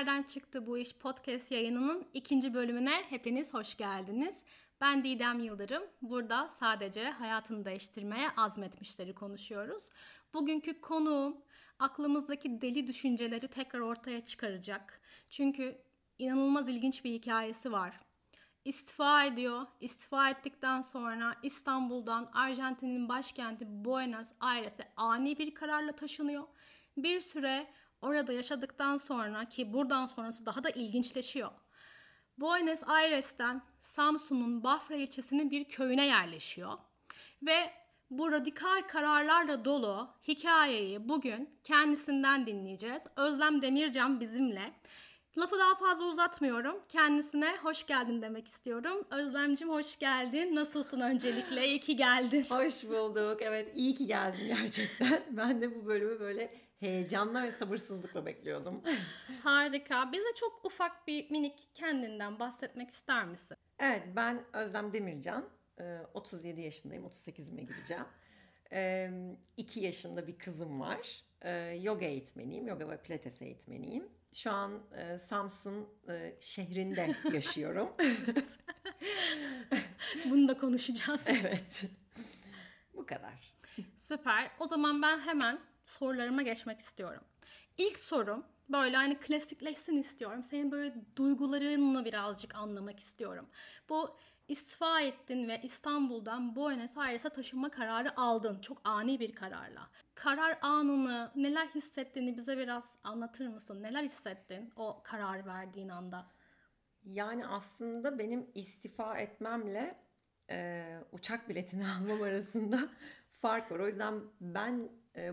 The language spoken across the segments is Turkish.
Nereden çıktı bu iş podcast yayınının ikinci bölümüne hepiniz hoş geldiniz. Ben Didem Yıldırım. Burada sadece hayatını değiştirmeye azmetmişleri konuşuyoruz. Bugünkü konuğum aklımızdaki deli düşünceleri tekrar ortaya çıkaracak. Çünkü inanılmaz ilginç bir hikayesi var. İstifa ediyor. İstifa ettikten sonra İstanbul'dan Arjantin'in başkenti Buenos Aires'e ani bir kararla taşınıyor. Bir süre orada yaşadıktan sonra ki buradan sonrası daha da ilginçleşiyor. Buenos Aires'ten Samsun'un Bafra ilçesinin bir köyüne yerleşiyor. Ve bu radikal kararlarla dolu hikayeyi bugün kendisinden dinleyeceğiz. Özlem Demircan bizimle. Lafı daha fazla uzatmıyorum. Kendisine hoş geldin demek istiyorum. Özlemcim hoş geldin. Nasılsın öncelikle? İyi ki geldin. Hoş bulduk. Evet iyi ki geldin gerçekten. Ben de bu bölümü böyle heyecanla ve sabırsızlıkla bekliyordum. Harika. Bize çok ufak bir minik kendinden bahsetmek ister misin? Evet ben Özlem Demircan. 37 yaşındayım. 38'ime gireceğim. 2 yaşında bir kızım var. Yoga eğitmeniyim. Yoga ve pilates eğitmeniyim. Şu an Samsun şehrinde yaşıyorum. Bunu da konuşacağız. Evet. Bu kadar. Süper. O zaman ben hemen sorularıma geçmek istiyorum. İlk sorum böyle hani klasikleşsin istiyorum. Senin böyle duygularını birazcık anlamak istiyorum. Bu istifa ettin ve İstanbul'dan Buenos Aires'e taşınma kararı aldın. Çok ani bir kararla. Karar anını, neler hissettiğini bize biraz anlatır mısın? Neler hissettin o karar verdiğin anda? Yani aslında benim istifa etmemle e, uçak biletini almam arasında fark var. O yüzden ben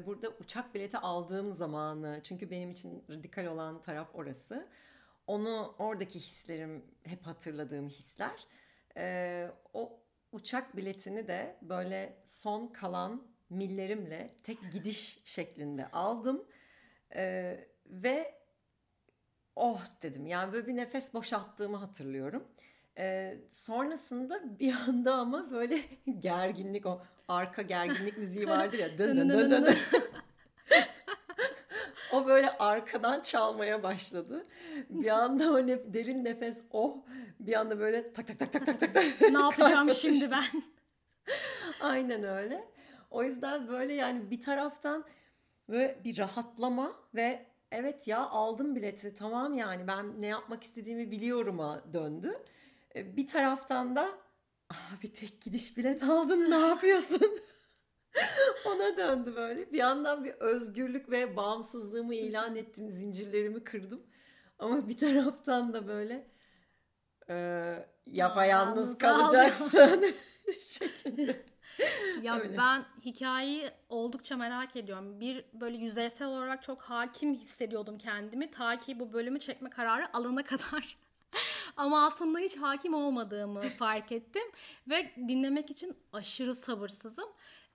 burada uçak bileti aldığım zamanı çünkü benim için radikal olan taraf orası. Onu oradaki hislerim hep hatırladığım hisler. E, o uçak biletini de böyle son kalan millerimle tek gidiş şeklinde aldım. E, ve oh dedim yani böyle bir nefes boşalttığımı hatırlıyorum. Ee, sonrasında bir anda ama böyle gerginlik o arka gerginlik müziği vardır ya dın dın dın dın. dın. o böyle arkadan çalmaya başladı. Bir anda o nef- derin nefes oh bir anda böyle tak tak tak tak tak tak. ne yapacağım şimdi ben? Aynen öyle. O yüzden böyle yani bir taraftan böyle bir rahatlama ve evet ya aldım bileti tamam yani ben ne yapmak istediğimi biliyorum'a döndü. Bir taraftan da bir tek gidiş bilet aldın ne yapıyorsun? Ona döndü böyle. Bir yandan bir özgürlük ve bağımsızlığımı ilan ettim. Zincirlerimi kırdım. Ama bir taraftan da böyle e, yapayalnız kalacaksın şeklinde. Ya Öyle. ben hikayeyi oldukça merak ediyorum. Bir böyle yüzeysel olarak çok hakim hissediyordum kendimi. Ta ki bu bölümü çekme kararı alana kadar. Ama aslında hiç hakim olmadığımı fark ettim. Ve dinlemek için aşırı sabırsızım.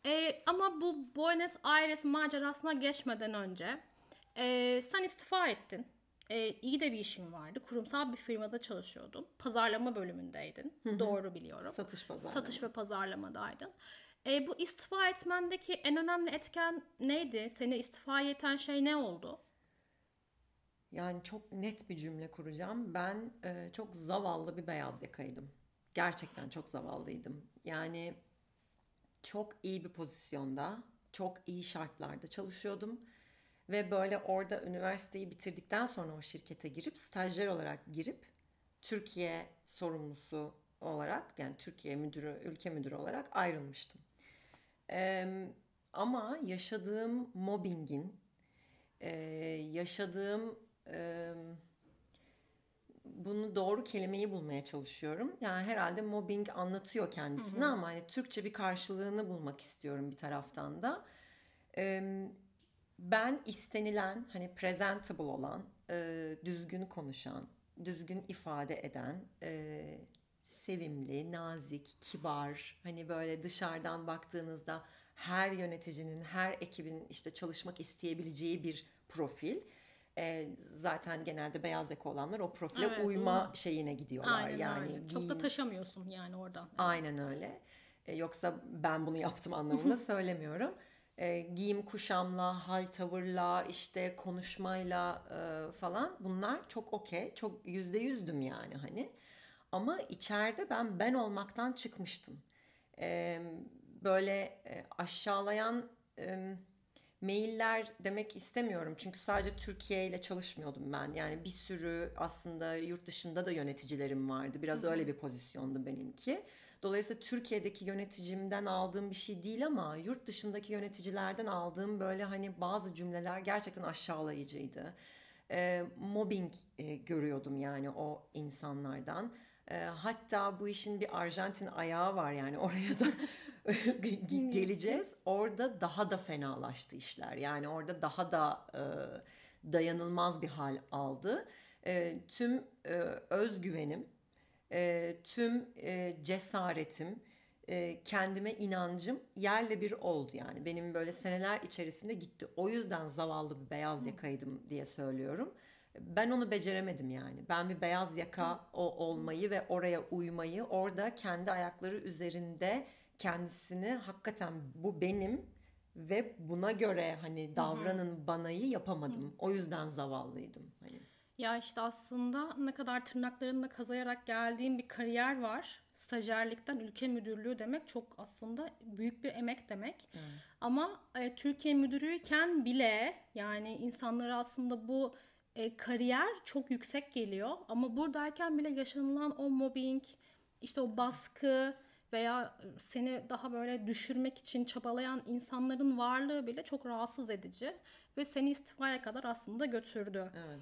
Ee, ama bu Buenos Aires macerasına geçmeden önce e, sen istifa ettin. E, iyi de bir işin vardı. Kurumsal bir firmada çalışıyordun. Pazarlama bölümündeydin. Hı hı. Doğru biliyorum. Satış pazarlama. Satış ve pazarlamadaydın. E, bu istifa etmendeki en önemli etken neydi? Seni istifa eten şey ne oldu? Yani çok net bir cümle kuracağım. Ben e, çok zavallı bir beyaz yakaydım. Gerçekten çok zavallıydım. Yani çok iyi bir pozisyonda, çok iyi şartlarda çalışıyordum. Ve böyle orada üniversiteyi bitirdikten sonra o şirkete girip stajyer olarak girip Türkiye sorumlusu olarak yani Türkiye müdürü, ülke müdürü olarak ayrılmıştım. Ee, ama yaşadığım mobbingin, e, yaşadığım e, bunu doğru kelimeyi bulmaya çalışıyorum. Yani herhalde mobbing anlatıyor kendisini ama hani Türkçe bir karşılığını bulmak istiyorum bir taraftan da. Ben istenilen hani presentable olan, e, düzgün konuşan, düzgün ifade eden, e, sevimli, nazik, kibar, hani böyle dışarıdan baktığınızda her yöneticinin, her ekibin işte çalışmak isteyebileceği bir profil e, zaten genelde beyaz yaka olanlar o profile evet, uyma o. şeyine gidiyorlar. Aynen yani öyle. Çok da taşamıyorsun yani oradan. Evet. Aynen öyle. E, yoksa ben bunu yaptım anlamında söylemiyorum. e, giyim kuşamla, hal tavırla, işte konuşmayla e, falan bunlar çok okey. Çok yüzde yüzdüm yani hani. Ama içeride ben ben olmaktan çıkmıştım. E, böyle e, aşağılayan e, mailler demek istemiyorum. Çünkü sadece Türkiye ile çalışmıyordum ben. Yani bir sürü aslında yurt dışında da yöneticilerim vardı. Biraz öyle bir pozisyondu benimki. Dolayısıyla Türkiye'deki yöneticimden aldığım bir şey değil ama yurt dışındaki yöneticilerden aldığım böyle hani bazı cümleler gerçekten aşağılayıcıydı. E, mobbing e, görüyordum yani o insanlardan. E, hatta bu işin bir Arjantin ayağı var yani oraya da geleceğiz. Orada daha da fenalaştı işler. Yani orada daha da e, dayanılmaz bir hal aldı. E, tüm e, özgüvenim, e, tüm e, cesaretim, e, kendime inancım yerle bir oldu yani. Benim böyle seneler içerisinde gitti. O yüzden zavallı bir beyaz yakaydım diye söylüyorum. Ben onu beceremedim yani. Ben bir beyaz yaka o olmayı ve oraya uymayı, orada kendi ayakları üzerinde kendisini hakikaten bu benim ve buna göre hani davranın banayı yapamadım. O yüzden zavallıydım hani. Ya işte aslında ne kadar tırnaklarında kazıyarak geldiğim bir kariyer var. Stajyerlikten ülke müdürlüğü demek çok aslında büyük bir emek demek. Evet. Ama e, Türkiye müdürüyken bile yani insanlara aslında bu e, kariyer çok yüksek geliyor. Ama buradayken bile yaşanılan o mobbing, işte o baskı veya seni daha böyle düşürmek için çabalayan insanların varlığı bile çok rahatsız edici ve seni istifaya kadar aslında götürdü. Evet.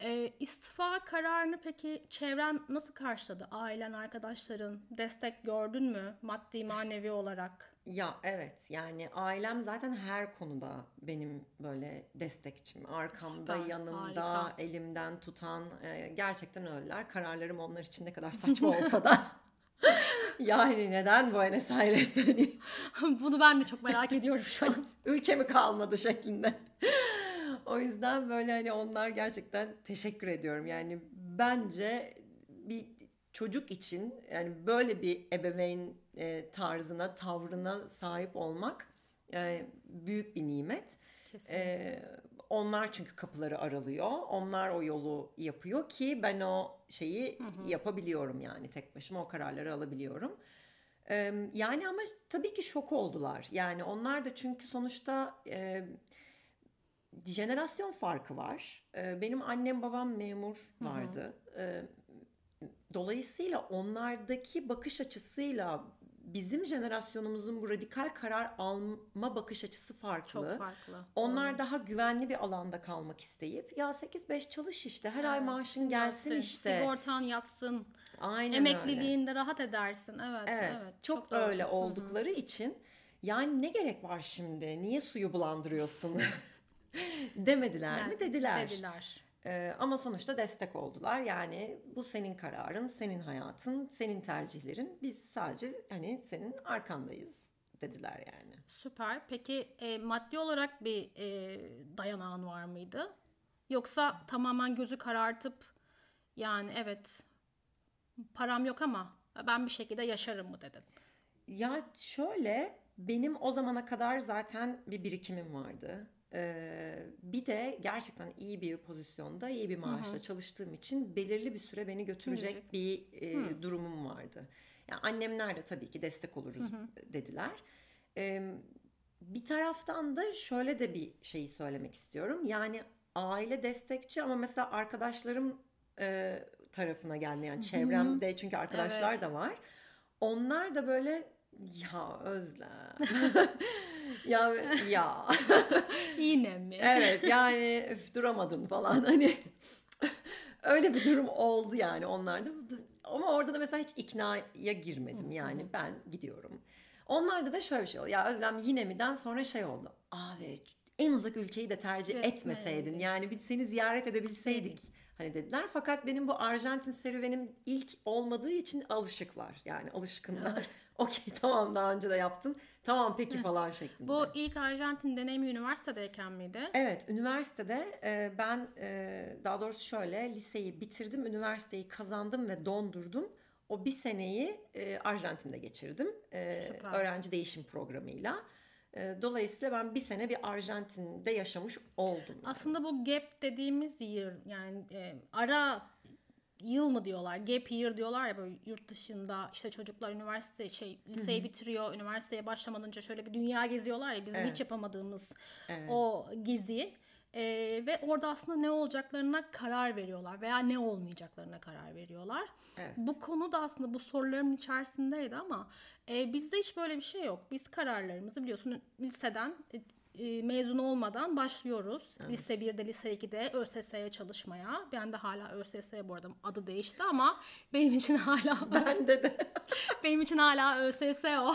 E, istifa kararını peki çevren nasıl karşıladı? Ailen, arkadaşların destek gördün mü maddi manevi olarak? Ya evet yani ailem zaten her konuda benim böyle destekçim. Arkamda, Süper, yanımda, harika. elimden tutan e, gerçekten öyleler. Kararlarım onlar için ne kadar saçma olsa da. yani neden Buenos Aires hani Bunu ben de çok merak ediyorum şu an. ülke mi kalmadı şeklinde. o yüzden böyle hani onlar gerçekten teşekkür ediyorum. Yani bence bir çocuk için yani böyle bir ebeveyn e, tarzına, tavrına sahip olmak e, büyük bir nimet. Kesinlikle. E, onlar çünkü kapıları aralıyor. Onlar o yolu yapıyor ki ben o şeyi yapabiliyorum yani tek başıma o kararları alabiliyorum. E, yani ama tabii ki şok oldular. Yani onlar da çünkü sonuçta e, jenerasyon farkı var. E, benim annem babam memur vardı. E, dolayısıyla onlardaki bakış açısıyla bizim jenerasyonumuzun bu radikal karar alma bakış açısı farklı. Çok farklı. Onlar daha güvenli bir alanda kalmak isteyip ya 8-5 çalış işte her ay Evet, maaşın gelsin Gelsin, işte. Sigortan yatsın. Aynen öyle. Emekliliğinde rahat edersin. Evet. Evet, evet çok, doğru. öyle oldukları için yani ne gerek var şimdi? Niye suyu bulandırıyorsun? Demediler mi? Yani Dediler. Dediler. Ee, ama sonuçta destek oldular. Yani bu senin kararın, senin hayatın, senin tercihlerin. Biz sadece hani senin arkandayız dediler yani. Süper. Peki e, maddi olarak bir e, dayanağın var mıydı? Yoksa tamamen gözü karartıp yani evet param yok ama ben bir şekilde yaşarım mı dedin? Ya şöyle benim o zamana kadar zaten bir birikimim vardı. Ee, bir de gerçekten iyi bir pozisyonda, iyi bir maaşla çalıştığım için belirli bir süre beni götürecek Götürecek. bir e, durumum vardı. Yani annemler de tabii ki destek oluruz dediler. Ee, bir taraftan da şöyle de bir şeyi söylemek istiyorum. Yani aile destekçi ama mesela arkadaşlarım e, tarafına geldi. Yani çevremde çünkü arkadaşlar Evet. da var. Onlar da böyle ya Özlem. ya ya. Yine mi? evet yani üf, duramadın falan hani. Öyle bir durum oldu yani onlarda. Ama orada da mesela hiç iknaya girmedim yani ben gidiyorum. Onlarda da şöyle bir şey oldu. Ya Özlem yine mi'den sonra şey oldu. Abi en uzak ülkeyi de tercih Etmeydin. etmeseydin. Yani biz seni ziyaret edebilseydik. Hani dediler. Fakat benim bu Arjantin serüvenim ilk olmadığı için alışıklar. Yani alışkınlar. Okey tamam daha önce de yaptın. Tamam peki falan şeklinde. Bu ilk Arjantin deneyimi üniversitedeyken miydi? Evet, üniversitede e, ben e, daha doğrusu şöyle liseyi bitirdim, üniversiteyi kazandım ve dondurdum. O bir seneyi e, Arjantin'de geçirdim. E, Süper. öğrenci değişim programıyla. E, dolayısıyla ben bir sene bir Arjantin'de yaşamış oldum. Yani. Aslında bu gap dediğimiz year yani e, ara yıl mı diyorlar, gap year diyorlar ya böyle yurt dışında işte çocuklar üniversite şey liseyi bitiriyor, üniversiteye başlamadan önce şöyle bir dünya geziyorlar ya bizim Evet. hiç yapamadığımız Evet. o gezi. E, ve orada aslında ne olacaklarına karar veriyorlar veya ne olmayacaklarına karar veriyorlar. Evet. Bu konu da aslında bu soruların içerisindeydi ama e, bizde hiç böyle bir şey yok. Biz kararlarımızı biliyorsun liseden e, mezun olmadan başlıyoruz. Lise 1'de, lise 2'de ÖSS'ye çalışmaya. Ben de hala ÖSS bu arada adı değişti ama benim için hala Bende de. benim için hala ÖSS o.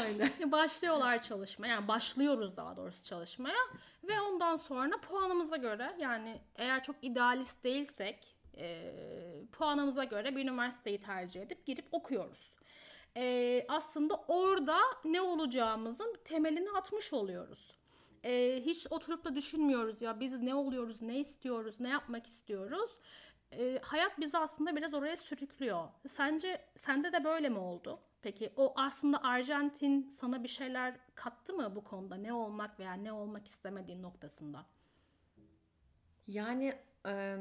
Aynen. Başlıyorlar çalışmaya. Yani başlıyoruz daha doğrusu çalışmaya. Ve ondan sonra puanımıza göre yani eğer çok idealist değilsek e, puanımıza göre bir üniversiteyi tercih edip girip okuyoruz. E, aslında orada ne olacağımızın temelini atmış oluyoruz. E, hiç oturup da düşünmüyoruz ya biz ne oluyoruz, ne istiyoruz, ne yapmak istiyoruz. E, hayat bizi aslında biraz oraya sürüklüyor. Sence sende de böyle mi oldu? Peki o aslında Arjantin sana bir şeyler kattı mı bu konuda? Ne olmak veya ne olmak istemediğin noktasında? Yani e,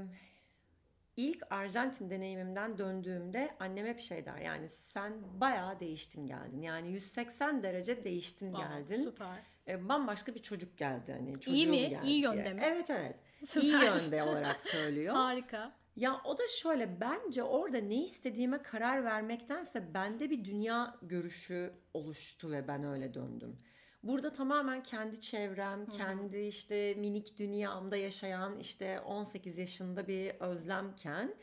ilk Arjantin deneyimimden döndüğümde annem hep şey der yani sen bayağı değiştin geldin. Yani 180 derece değiştin Wow, geldin. Süper. E, bambaşka bir çocuk geldi hani çocuğum İyi mi? geldi İyi diye. yönde mi? Evet evet. Süper. İyi yönde olarak söylüyor. Harika. Ya o da şöyle bence orada ne istediğime karar vermektense bende bir dünya görüşü oluştu ve ben öyle döndüm. Burada tamamen kendi çevrem, kendi işte minik dünyamda yaşayan işte 18 yaşında bir özlemken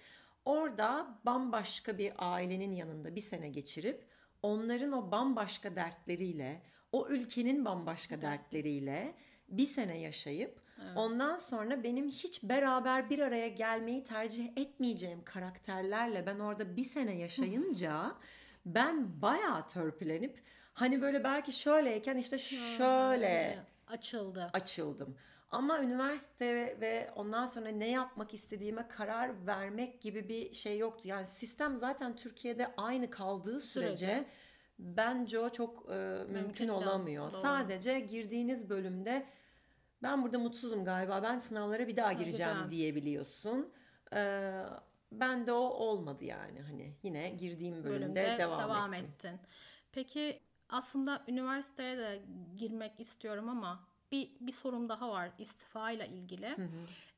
orada bambaşka bir ailenin yanında bir sene geçirip onların o bambaşka dertleriyle, o ülkenin bambaşka dertleriyle bir sene yaşayıp ondan sonra benim hiç beraber bir araya gelmeyi tercih etmeyeceğim karakterlerle ben orada bir sene yaşayınca ben bayağı törpülenip hani böyle belki şöyleyken işte şöyle Açıldı. açıldım. Ama üniversite ve ondan sonra ne yapmak istediğime karar vermek gibi bir şey yoktu. Yani sistem zaten Türkiye'de aynı kaldığı sürece Sürece. Bence o çok e, mümkün, Mümkün olamıyor. doğru. Sadece girdiğiniz bölümde ben burada mutsuzum galiba ben sınavlara bir daha gireceğim Gireceğim. diyebiliyorsun. Ee, ben de o olmadı yani hani yine girdiğim bölümde, bölümde devam, devam, ettim. ettin. Peki aslında üniversiteye de girmek istiyorum ama bir, bir sorum daha var istifa ile ilgili.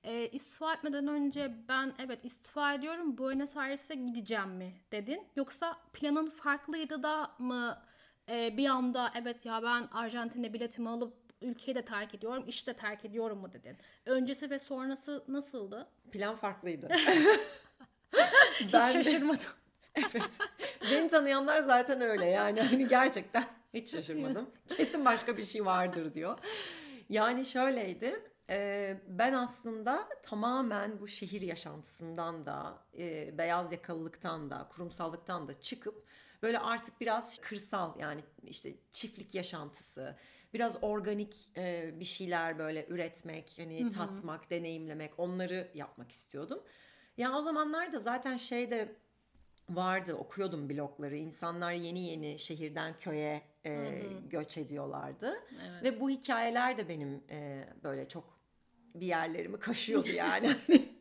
Ee, istifa etmeden önce ben evet istifa ediyorum Buenos Aires'e gideceğim mi dedin? Yoksa planın farklıydı da mı e, bir anda evet ya ben Arjantin'e biletimi alıp ülkeyi de terk ediyorum, işi de terk ediyorum mu dedin? Öncesi ve sonrası nasıldı? Plan farklıydı. Hiç Ben şaşırmadım. Evet. Beni tanıyanlar zaten öyle yani hani gerçekten hiç şaşırmadım. Kesin başka bir şey vardır diyor. Yani şöyleydi. e, Ben aslında tamamen bu şehir yaşantısından da, e, beyaz yakalılıktan da, kurumsallıktan da çıkıp böyle artık biraz kırsal yani işte çiftlik yaşantısı, biraz organik e, bir şeyler böyle üretmek, hani tatmak, deneyimlemek, onları yapmak istiyordum. Ya o zamanlarda zaten şey de vardı okuyordum blogları. İnsanlar yeni yeni şehirden köye e, göç ediyorlardı. Evet. Ve bu hikayeler de benim e, böyle çok bir yerlerimi kaşıyordu yani. Hani-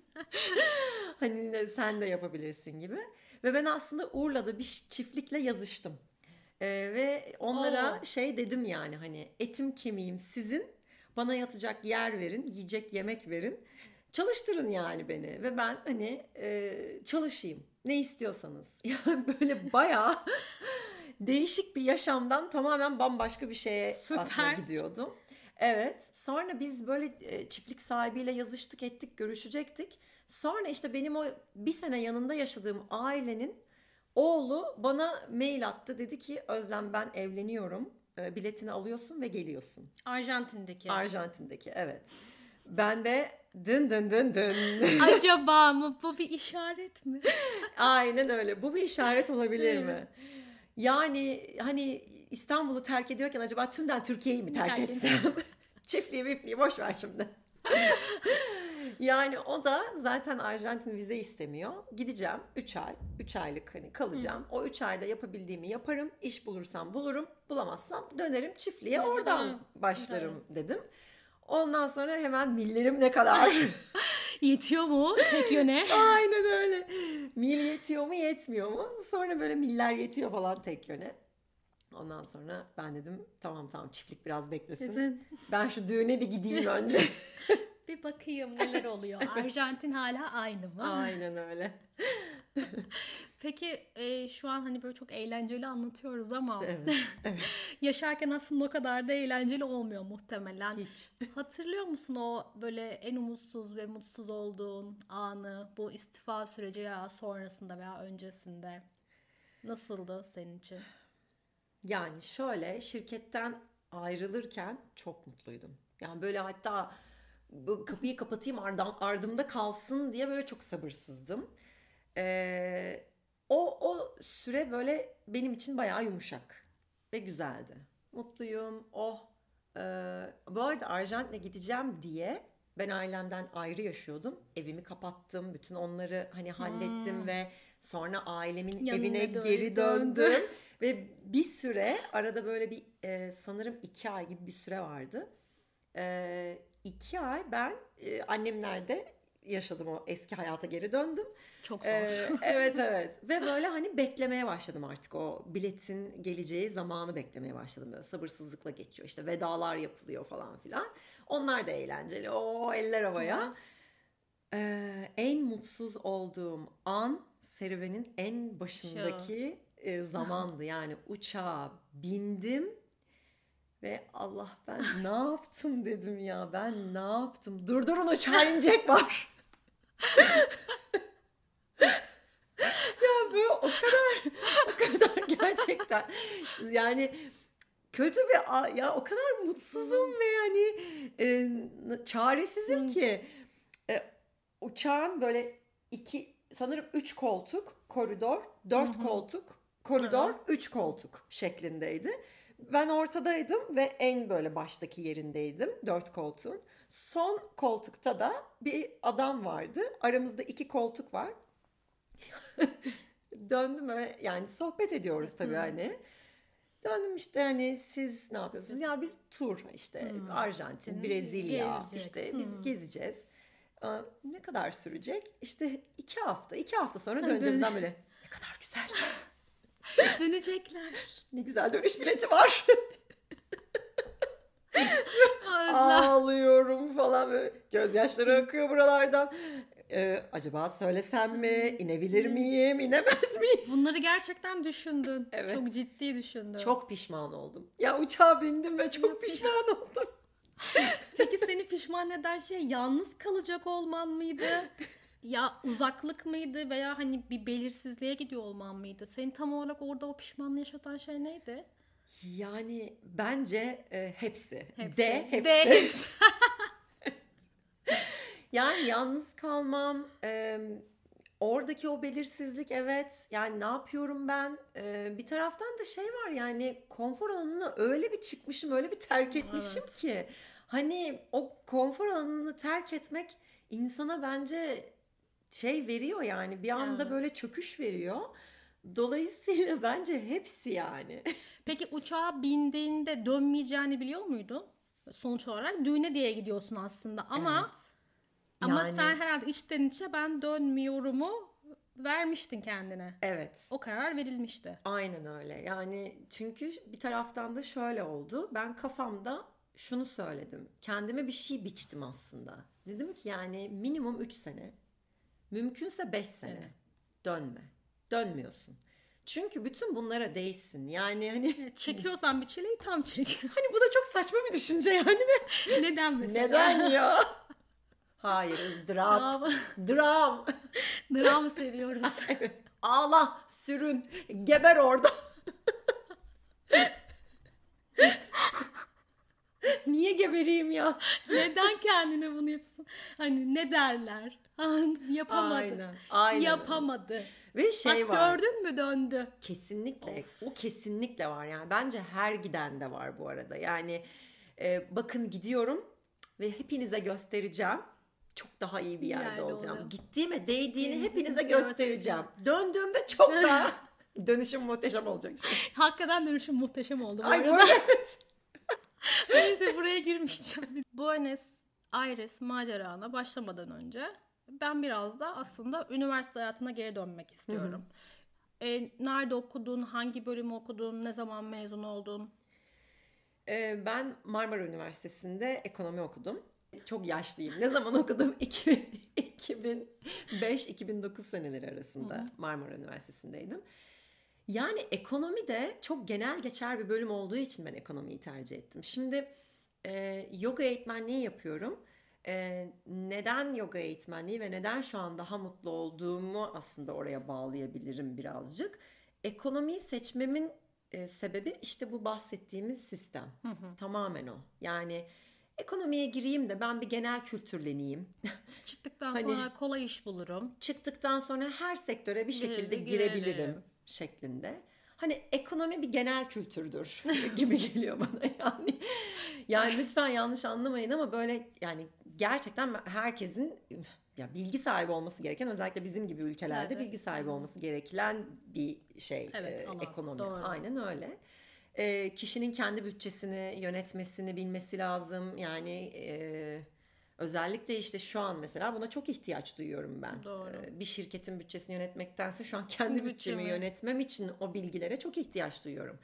hani sen de yapabilirsin gibi. Ve ben aslında Urla'da bir çiftlikle yazıştım. E, ve onlara Oo. şey dedim yani hani etim kemiğim sizin. Bana yatacak yer verin, yiyecek yemek verin. Çalıştırın yani beni ve ben hani e, çalışayım. Ne istiyorsanız. Yani böyle bayağı değişik bir yaşamdan tamamen bambaşka bir şeye Süper. aslında gidiyordum. Evet. Sonra biz böyle e, çiftlik sahibiyle yazıştık ettik, görüşecektik. Sonra işte benim o bir sene yanında yaşadığım ailenin oğlu bana mail attı. Dedi ki Özlem ben evleniyorum. E, Biletini alıyorsun ve geliyorsun. Arjantin'deki. Arjantin'deki evet. Ben de dın dın dın dın. Acaba mı bu bir işaret mi? Aynen öyle. Bu bir işaret olabilir mi? Yani hani İstanbul'u terk ediyorken acaba tümden Türkiye'yi mi terk Terk etsem? Çiftliği mifliği boş ver şimdi. yani o da zaten Arjantin vize istemiyor. Gideceğim 3 ay, 3 aylık hani kalacağım. O 3 ayda yapabildiğimi yaparım. İş bulursam bulurum, bulamazsam dönerim çiftliğe oradan başlarım dedim. Ondan sonra hemen millerim ne kadar? Yetiyor mu tek yöne? Aynen öyle. Mil yetiyor mu yetmiyor mu? Sonra böyle miller yetiyor falan tek yöne. Ondan sonra ben dedim tamam tamam çiftlik biraz beklesin. Sizin Ben şu düğüne bir gideyim önce. bir bakayım neler oluyor. Arjantin hala aynı mı? Aynen öyle. Peki e, şu an hani böyle çok eğlenceli anlatıyoruz ama Evet. evet. yaşarken aslında o kadar da eğlenceli olmuyor muhtemelen. Hiç. Hatırlıyor musun o böyle en umutsuz ve mutsuz olduğun anı bu istifa süreci ya sonrasında veya öncesinde? Nasıldı senin için? Yani şöyle şirketten ayrılırken çok mutluydum. Yani böyle hatta kapıyı kapatayım ardam, ardımda kalsın diye böyle çok sabırsızdım. Ee, o, o süre böyle benim için bayağı yumuşak ve güzeldi. Mutluyum, oh. Ee, bu arada Arjantin'e gideceğim diye ben ailemden ayrı yaşıyordum. Evimi kapattım, bütün onları hani hallettim ve sonra ailemin Yanına evine dön- geri döndüm. Ve bir süre arada böyle bir e, sanırım iki ay gibi bir süre vardı. E, iki ay ben e, annemlerde yaşadım o eski hayata geri döndüm. Çok zor. E, evet evet ve böyle hani beklemeye başladım artık o biletin geleceği zamanı beklemeye başladım böyle sabırsızlıkla geçiyor işte vedalar yapılıyor falan filan. Onlar da eğlenceli o eller havaya. E, en mutsuz olduğum an serüvenin en başındaki e, zamandı yani uçağa bindim ve Allah ben ne yaptım dedim ya ben ne yaptım durdurun uçağa inecek var. Ya böyle o kadar o kadar gerçekten. Yani kötü bir ya o kadar mutsuzum ve yani e, çaresizim ki. E, uçağın böyle iki sanırım üç koltuk koridor dört koltuk koridor üç koltuk şeklindeydi. Ben ortadaydım ve en böyle baştaki yerindeydim dört koltuğun. Son koltukta da bir adam vardı. Aramızda iki koltuk var. Döndüm ve yani sohbet ediyoruz tabii hani. Döndüm işte hani siz ne yapıyorsunuz? Ya biz tur işte Arjantin, Senin Brezilya gezeceksin. işte biz Hmm. gezeceğiz. Aa, Ne kadar sürecek? İşte iki hafta. iki hafta sonra Ha, döneceğiz. dön- Ben böyle ne kadar güzel. Dönecekler. Ne güzel dönüş bileti var. Ağlıyorum falan böyle. Gözyaşları akıyor buralardan. Ee, acaba söylesem mi? İnebilir miyim? İnemez miyim? Bunları gerçekten düşündün. Evet. Çok ciddi düşündün. Çok pişman oldum. Ya uçağa bindim ve çok pişman oldum. Peki seni pişman eden şey yalnız kalacak olman mıydı? Ya uzaklık mıydı veya hani bir belirsizliğe gidiyor olman mıydı? Seni tam olarak orada o pişmanlığı yaşatan şey neydi? Yani bence e, hepsi. Hepsi. De hepsi. De hepsi. Yani yalnız kalmam, e, oradaki o belirsizlik evet. Yani ne yapıyorum ben? E, bir taraftan da şey var yani konfor alanına öyle bir çıkmışım, öyle bir terk etmişim Evet. ki. Hani o konfor alanını terk etmek insana bence şey veriyor yani bir anda Evet. böyle çöküş veriyor. Dolayısıyla bence hepsi yani. Peki uçağa bindiğinde dönmeyeceğini biliyor muydun? Sonuç olarak düğüne diye gidiyorsun aslında ama Evet. ama Yani- sen herhalde içten içe ben dönmüyorumu vermiştin kendine. Evet. O karar verilmişti. Aynen öyle. Yani çünkü bir taraftan da şöyle oldu. Ben kafamda şunu söyledim. Kendime bir şey biçtim aslında. Dedim ki yani minimum 3 sene. Mümkünse 5 sene. Evet. Dönme. Dönmüyorsun. Çünkü bütün bunlara değsin. Yani hani Evet, Çekiyorsan bir çileyi tam çek. hani bu da çok saçma bir düşünce yani de. Neden mesela? Neden ya? Hayır ızdırap. Dram. Dram seviyoruz. Ağla, sürün, geber orada. Niye gebereyim ya? Neden kendine bunu yapıyorsun? Hani ne derler? Yapamadı. Aynen. Aynen. Yapamadı. Ve şey Bak var. gördün mü döndü. Kesinlikle. O kesinlikle var yani. Bence her giden de var bu arada. Yani e, bakın gidiyorum ve hepinize göstereceğim. çok daha iyi bir yerde, yerde olacağım. oluyor. Gittiğime değdiğini hepinize göstereceğim. Döndüğümde çok daha dönüşüm muhteşem olacak. Hakikaten dönüşüm muhteşem oldu bu Ay arada. evet. Neyse buraya girmeyeceğim. Buenos Aires macerana başlamadan önce ben biraz da aslında üniversite hayatına geri dönmek istiyorum. E, nerede okudun, hangi bölümü okudun, ne zaman mezun oldun? Ee, ben Marmara Üniversitesi'nde ekonomi okudum. Çok yaşlıyım. Ne zaman okudum? 2005-2009 seneleri arasında Marmara Üniversitesi'ndeydim. Yani ekonomi de çok genel geçer bir bölüm olduğu için ben ekonomiyi tercih ettim. Şimdi e, yoga eğitmenliği yapıyorum. E, neden yoga eğitmenliği ve neden şu an daha mutlu olduğumu aslında oraya bağlayabilirim birazcık. Ekonomiyi seçmemin e, sebebi işte bu bahsettiğimiz sistem. Tamamen o. Yani ekonomiye gireyim de ben bir genel kültürleneyim. Çıktıktan Hani- sonra kolay iş bulurum. Çıktıktan sonra her sektöre bir şekilde Girelim. girebilirim şeklinde. Hani ekonomi bir genel kültürdür gibi geliyor bana yani. Yani lütfen yanlış anlamayın ama böyle yani gerçekten herkesin ya bilgi sahibi olması gereken özellikle bizim gibi ülkelerde Evet. bilgi sahibi olması gereken bir şey Evet, e, ekonomi. Doğru. Aynen öyle. E, kişinin kendi bütçesini yönetmesini bilmesi lazım. Yani e, özellikle işte şu an mesela buna çok ihtiyaç duyuyorum ben. Doğru. E, bir şirketin bütçesini yönetmektense şu an kendi Kendi bütçemi bütçemi. yönetmem için o bilgilere çok ihtiyaç duyuyorum.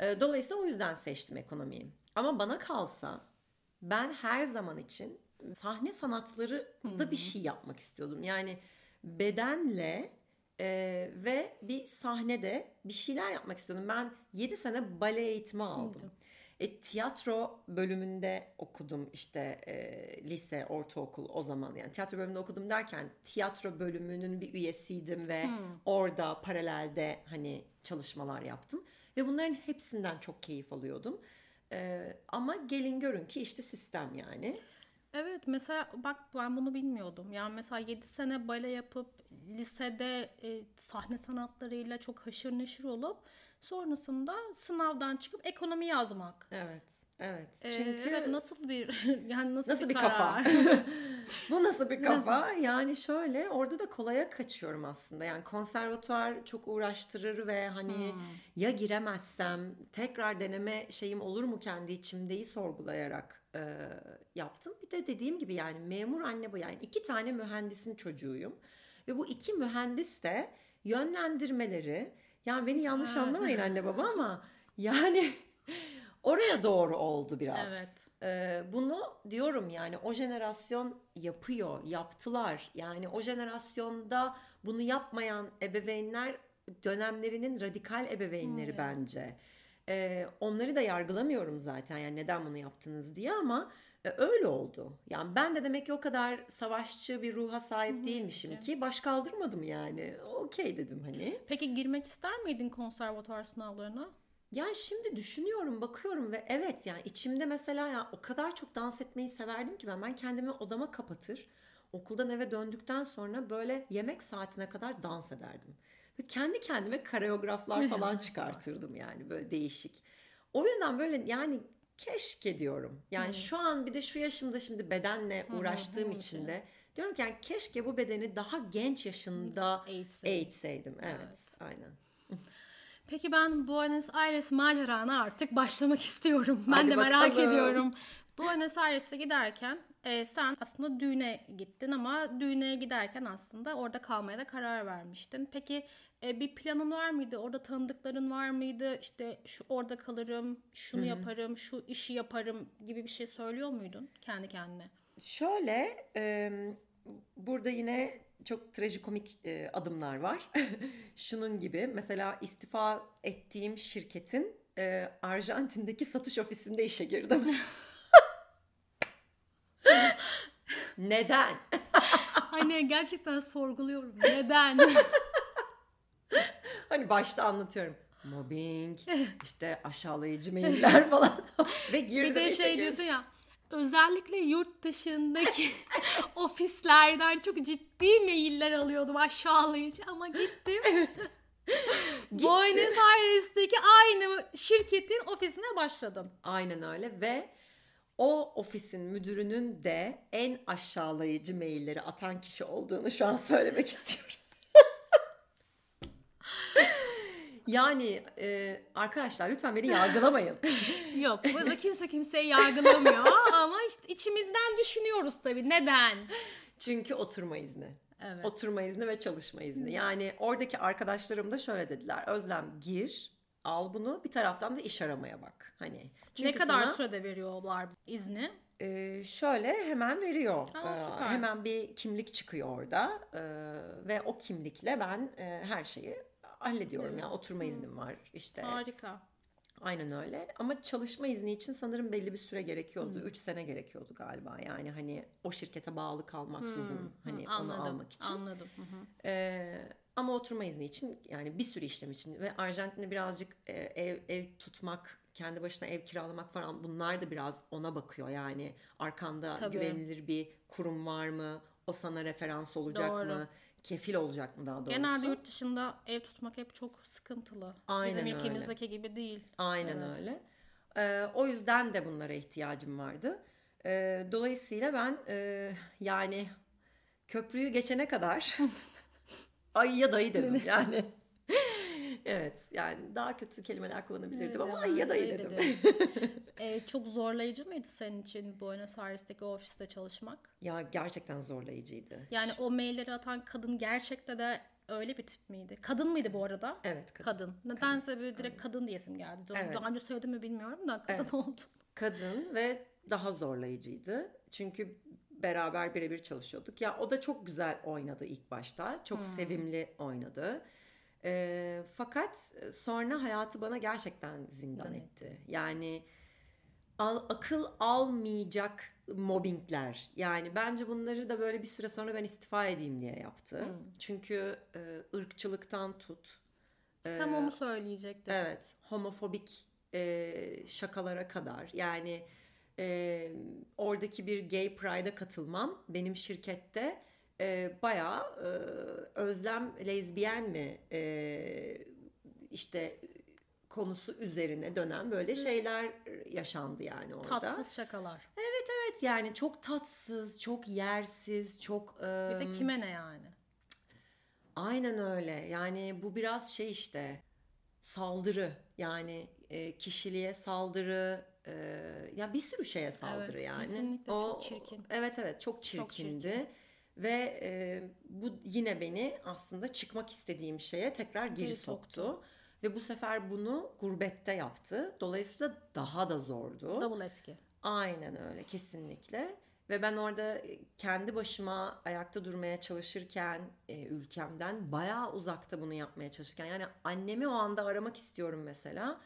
E, Dolayısıyla o yüzden seçtim ekonomiyi. Ama bana kalsa ben her zaman için sahne sanatları da bir şey yapmak istiyordum. Yani bedenle e, ve bir sahnede bir şeyler yapmak istiyordum. Ben 7 sene bale eğitimi aldım. E, tiyatro bölümünde okudum işte e, lise, ortaokul o zaman yani tiyatro bölümünde okudum derken tiyatro bölümünün bir üyesiydim ve orada paralelde hani çalışmalar yaptım ve bunların hepsinden çok keyif alıyordum. E, ama gelin görün ki işte sistem yani. Evet mesela bak ben bunu bilmiyordum. Yani mesela 7 sene bale yapıp lisede e, sahne sanatlarıyla çok haşır neşir olup sonrasında sınavdan çıkıp ekonomi yazmak. Evet. Evet. Ee, Çünkü evet nasıl bir yani nasıl, Nasıl bir, bir kafa? Bu nasıl bir kafa? Yani şöyle orada da kolaya kaçıyorum aslında. Yani konservatuar çok uğraştırır ve hani ya giremezsem tekrar deneme şeyim olur mu kendi içimdeyi sorgulayarak e, yaptım. Bir de dediğim gibi yani memur anne bu yani iki tane mühendisin çocuğuyum. Ve bu iki mühendis de yönlendirmeleri yani beni yanlış Ha. anlamayın anne baba ama yani oraya doğru oldu biraz. Evet. Ee, bunu diyorum yani o jenerasyon yapıyor, yaptılar. Yani o jenerasyonda bunu yapmayan ebeveynler dönemlerinin radikal ebeveynleri Hmm. bence. Ee, onları da yargılamıyorum zaten yani neden bunu yaptınız diye ama e, öyle oldu. Yani ben de demek ki o kadar savaşçı bir ruha sahip değilmişim peki. ki baş kaldırmadım yani. Okey dedim hani. Peki girmek ister miydin konservatuar sınavlarına? Yani şimdi düşünüyorum, bakıyorum ve evet yani içimde mesela ya o kadar çok dans etmeyi severdim ki ben ben kendimi odama kapatır. Okuldan eve döndükten sonra böyle yemek saatine kadar dans ederdim. Ve kendi kendime koreograflar falan çıkartırdım yani böyle değişik. O yüzden böyle yani keşke diyorum. Yani şu an bir de şu yaşımda şimdi bedenle uğraştığım hı, için de diyorum ki yani keşke bu bedeni daha genç yaşında Eğitsin. eğitseydim. Evet, Evet. aynen. Peki ben Buenos Aires macerana artık başlamak istiyorum. Ben Hadi de merak bakalım. ediyorum. Buenos Aires'e giderken e, sen aslında düğüne gittin ama düğüne giderken aslında orada kalmaya da karar vermiştin. Peki e, bir planın var mıydı? Orada tanıdıkların var mıydı? İşte şu orada kalırım, şunu yaparım, şu işi yaparım gibi bir şey söylüyor muydun kendi kendine? Şöyle e, burada yine çok trajikomik e, adımlar var. Şunun gibi mesela istifa ettiğim şirketin e, Arjantin'deki satış ofisinde işe girdim. Neden? Hani gerçekten sorguluyorum. Neden? Hani başta anlatıyorum. Mobbing, işte aşağılayıcı mailler falan. Ve girdim Bir de şey girdim. diyorsun ya özellikle yurt dışındaki ofislerden çok ciddi mailler alıyordum aşağılayıcı ama gittim. Buenos Aires'teki aynı şirketin ofisine başladım. Aynen öyle ve o ofisin müdürünün de en aşağılayıcı mailleri atan kişi olduğunu şu an söylemek istiyorum. yani e, arkadaşlar lütfen beni yargılamayın. Yok burada kimse kimseyi yargılamıyor ama işte içimizden düşünüyoruz tabii. Neden? Çünkü oturma izni. Evet. Oturma izni ve çalışma izni. Yani oradaki arkadaşlarım da şöyle dediler. Özlem gir, al bunu. Bir taraftan da iş aramaya bak. Hani ne çünkü kadar sana- sürede veriyorlar izni? Ee, şöyle hemen veriyor. Aa, Ee, süper. hemen bir kimlik çıkıyor orada Ee, ve o kimlikle ben e, her şeyi hallediyorum. Yani oturma iznim var işte. Harika. Aynen öyle. Ama çalışma izni için sanırım belli bir süre gerekiyordu. 3 sene gerekiyordu galiba. Yani hani o şirkete bağlı kalmaksızın hani Hı, onu almak için. Anladım. Hı hı. Ee, ama oturma izni için yani bir sürü işlem için ve Arjantin'de birazcık e, ev, ev tutmak, kendi başına ev kiralamak falan bunlar da biraz ona bakıyor. Yani arkanda Tabii. güvenilir bir kurum var mı? O sana referans olacak Doğru. mı? Kefil olacak mı daha doğrusu? Genelde yurt dışında ev tutmak hep çok sıkıntılı. Aynen Bizim öyle. ülkemizdeki gibi değil. Aynen Evet. öyle. Ee, o yüzden de bunlara ihtiyacım vardı. Ee, dolayısıyla ben e, yani köprüyü geçene kadar ayıya dayı dedim yani. evet yani daha kötü kelimeler kullanabilirdim ama ayıya dayı dedim. dedi. Ee, çok zorlayıcı mıydı senin için Buenos Aires'teki ofiste çalışmak? ya gerçekten zorlayıcıydı. Yani o mailleri atan kadın gerçekten de öyle bir tip miydi? Kadın mıydı bu arada? Evet kadın. Kadın. Nedense böyle direkt kadın diyesim geldi. Daha Evet. daha önce söyledim mi bilmiyorum da kadın Evet. oldu. Kadın ve daha zorlayıcıydı. Çünkü beraber birebir çalışıyorduk. Ya o da çok güzel oynadı ilk başta. Çok sevimli oynadı. Ee, fakat sonra hayatı bana gerçekten zindan Zindan etti. Yani al- akıl almayacak mobbingler. Yani bence bunları da böyle bir süre sonra ben istifa edeyim diye yaptı. Çünkü e, ırkçılıktan tut. Tam onu söyleyecektim. Evet, homofobik e, şakalara kadar. Yani e, oradaki bir gay pride'a katılmam benim şirkette e, bayağı e, özlem lezbiyen mi e, işte konusu üzerine dönen böyle şeyler yaşandı yani orada. Tatsız şakalar. Evet yani çok tatsız, çok yersiz, çok e, Bir de kime ne yani? Aynen öyle. Yani bu biraz şey işte saldırı. Yani e, kişiliğe saldırı. E, ya bir sürü şeye saldırı Evet, yani. kesinlikle çok çirkin. Evet evet çok çirkindi. çirkin. Ve e, bu yine beni aslında çıkmak istediğim şeye tekrar geri Geri soktu. soktu. Ve bu sefer bunu gurbette yaptı. Dolayısıyla daha da zordu. Double etki. Aynen öyle kesinlikle. Ve ben orada kendi başıma ayakta durmaya çalışırken e, ülkemden bayağı uzakta bunu yapmaya çalışırken yani annemi o anda aramak istiyorum mesela.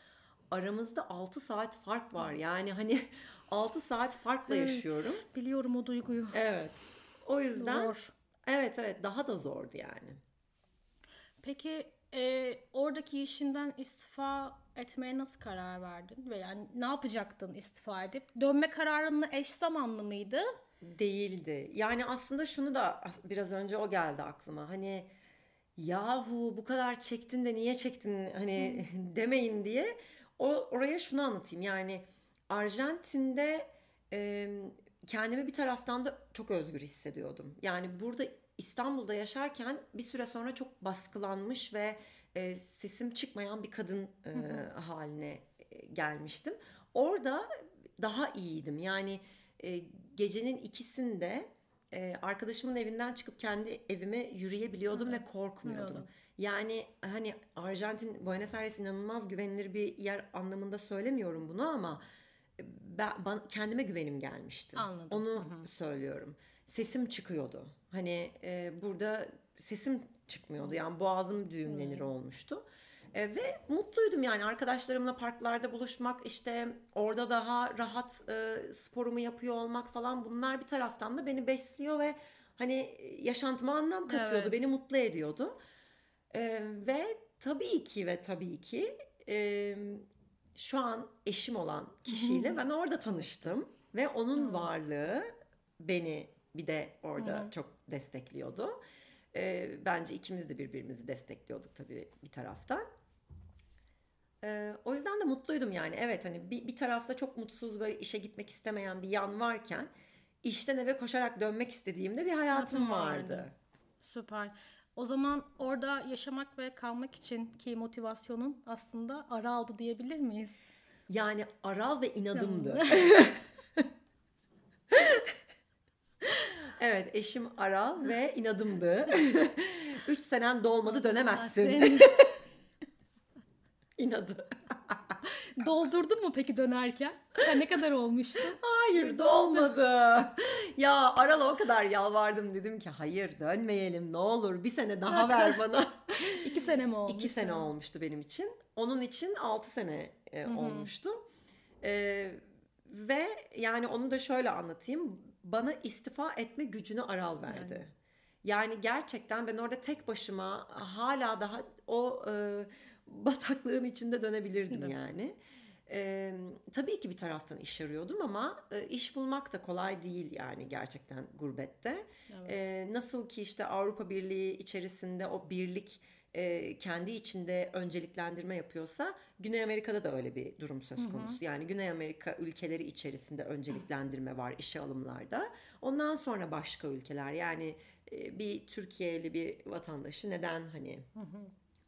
Aramızda 6 saat fark var. Yani hani 6 saat farkla Evet, yaşıyorum. Biliyorum o duyguyu. Evet. O yüzden Zor. evet evet daha da zordu yani. Peki e, oradaki işinden istifa etmeye nasıl karar verdin? Ve yani ne yapacaktın istifa edip? Dönme kararını eş zamanlı mıydı? Değildi. Yani aslında şunu da biraz önce o geldi aklıma. Hani yahu bu kadar çektin de niye çektin hani demeyin diye o oraya şunu anlatayım. Yani Arjantin'de e, kendimi bir taraftan da çok özgür hissediyordum. Yani burada İstanbul'da yaşarken bir süre sonra çok baskılanmış ve e, sesim çıkmayan bir kadın e, haline e, gelmiştim. Orada daha iyiydim. Yani e, gecenin ikisinde e, arkadaşımın evinden çıkıp kendi evime yürüyebiliyordum ve korkmuyordum. Bilmiyordum. Yani hani Arjantin, Buenos Aires inanılmaz güvenilir bir yer anlamında söylemiyorum bunu ama ben, ben kendime güvenim gelmişti. Anladım. Onu söylüyorum. Sesim çıkıyordu. Hani e, burada sesim çıkmıyordu. Yani boğazım düğümlenir olmuştu. E, ve mutluydum yani arkadaşlarımla parklarda buluşmak işte orada daha rahat e, sporumu yapıyor olmak falan bunlar bir taraftan da beni besliyor ve hani yaşantıma anlam katıyordu. Evet. Beni mutlu ediyordu. E, ve tabii ki ve tabii ki e, şu an eşim olan kişiyle ben orada tanıştım ve onun varlığı beni bir de orada çok destekliyordu. Ee, bence ikimiz de birbirimizi destekliyorduk tabii bir taraftan. Ee, o yüzden de mutluydum yani. Evet hani bir, bir tarafta çok mutsuz böyle işe gitmek istemeyen bir yan varken işten eve koşarak dönmek istediğimde bir hayatım vardı. vardı. Süper. O zaman orada yaşamak ve kalmak için ki motivasyonun aslında ara aldı diyebilir miyiz? Yani aral ve inadımdı. evet eşim aral ve inadımdı. Üç senen dolmadı dönemezsin. İnadı. doldurdun mu peki dönerken? Ha, ne kadar olmuştu? Hayır dolmadı. ya Aral'a o kadar yalvardım dedim ki hayır dönmeyelim ne olur bir sene daha ver bana. İki sene mi olmuş? İki sene olmuştu benim için. Onun için altı sene e, olmuştu. E, ve yani onu da şöyle anlatayım. Bana istifa etme gücünü Aral verdi. Yani, gerçekten ben orada tek başıma hala daha o e, bataklığın içinde dönebilirdim Evet. yani. E, tabii ki bir taraftan iş arıyordum ama e, iş bulmak da kolay değil yani gerçekten gurbette. Evet. E, nasıl ki işte Avrupa Birliği içerisinde o birlik e, kendi içinde önceliklendirme yapıyorsa Güney Amerika'da da öyle bir durum söz konusu. Yani Güney Amerika ülkeleri içerisinde önceliklendirme var işe alımlarda. Ondan sonra başka ülkeler yani e, bir Türkiye'li bir vatandaşı neden hani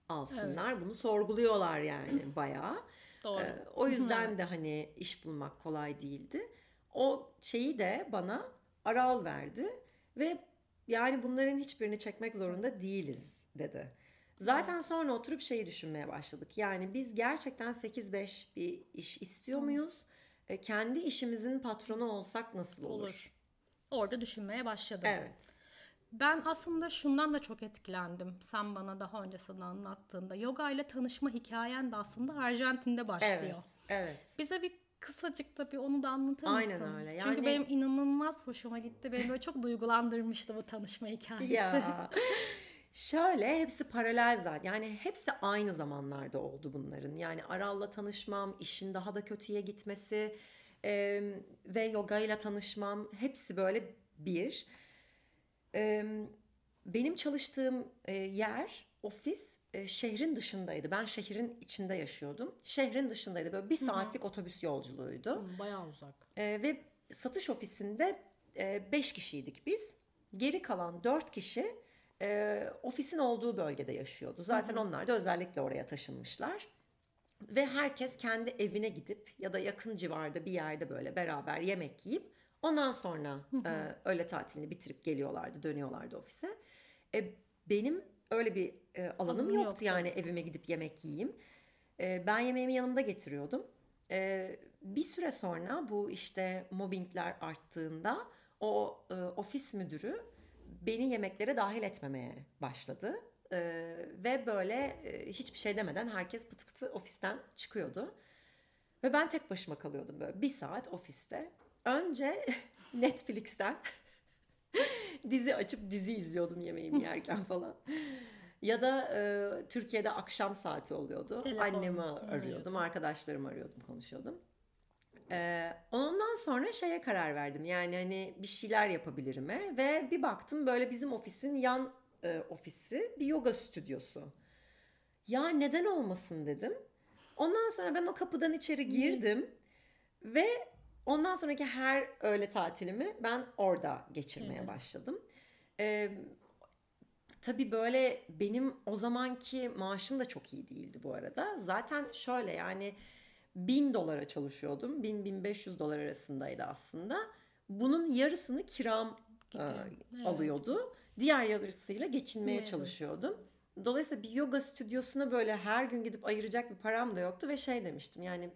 alsınlar bunu sorguluyorlar yani bayağı. Doğru. Ee, o yüzden de hani iş bulmak kolay değildi. O şeyi de bana Aral verdi ve yani bunların hiçbirini çekmek zorunda değiliz dedi. Zaten sonra oturup şeyi düşünmeye başladık. Yani biz gerçekten 8-5 bir iş istiyor muyuz? E, kendi işimizin patronu olsak nasıl olur? Olur. Orada düşünmeye başladım. Evet. Ben aslında şundan da çok etkilendim. Sen bana daha öncesinde anlattığında. Yoga ile tanışma hikayen de aslında Arjantin'de başlıyor. Evet. Evet. Bize bir kısacık da bir onu da anlatır Aynen mısın? öyle. Çünkü Yani- benim inanılmaz hoşuma gitti. Beni böyle çok duygulandırmıştı bu tanışma hikayesi. Ya. Şöyle hepsi paralel zaten. Yani hepsi aynı zamanlarda oldu bunların. Yani Aral'la tanışmam, işin daha da kötüye gitmesi e, ve yoga ile tanışmam hepsi böyle bir. E, benim çalıştığım e, yer, ofis e, şehrin dışındaydı. Ben şehrin içinde yaşıyordum. Şehrin dışındaydı. Böyle bir saatlik otobüs yolculuğuydu. Hı, Bayağı uzak. Ee, ve satış ofisinde 5 kişiydik biz. Geri kalan 4 kişi e, ofisin olduğu bölgede yaşıyordu. Zaten onlar da özellikle oraya taşınmışlar. Ve herkes kendi evine gidip ya da yakın civarda bir yerde böyle beraber yemek yiyip ondan sonra e, öğle tatilini bitirip geliyorlardı, dönüyorlardı ofise. E, benim öyle bir e, alanım yoktu yoktu. yani evime gidip yemek yiyeyim. E, ben yemeğimi yanımda getiriyordum. E, bir süre sonra bu işte mobbingler arttığında o e, ofis müdürü beni yemeklere dahil etmemeye başladı. E, ve böyle e, hiçbir şey demeden herkes pıtı pıtı ofisten çıkıyordu. Ve ben tek başıma kalıyordum böyle bir saat ofiste. Önce Netflix'ten dizi açıp dizi izliyordum yemeğimi yerken falan. Ya da e, Türkiye'de akşam saati oluyordu. Telefon Annemi arıyordum, arkadaşlarımı arıyordum, konuşuyordum. E, ondan sonra şeye karar verdim. Yani hani bir şeyler yapabilirime ve bir baktım böyle bizim ofisin yan e, ofisi bir yoga stüdyosu. Ya neden olmasın dedim. Ondan sonra ben o kapıdan içeri girdim ve ondan sonraki her öğle tatilimi ben orada geçirmeye Evet. başladım. Ee, tabii böyle benim o zamanki maaşım da çok iyi değildi bu arada. Zaten şöyle yani 1000 dolara çalışıyordum. 1000-1500 dolar arasındaydı aslında. Bunun yarısını kiram e, Gidiyor. Evet. alıyordu. Diğer yarısıyla geçinmeye Evet. çalışıyordum. Dolayısıyla bir yoga stüdyosuna böyle her gün gidip ayıracak bir param da yoktu ve şey demiştim yani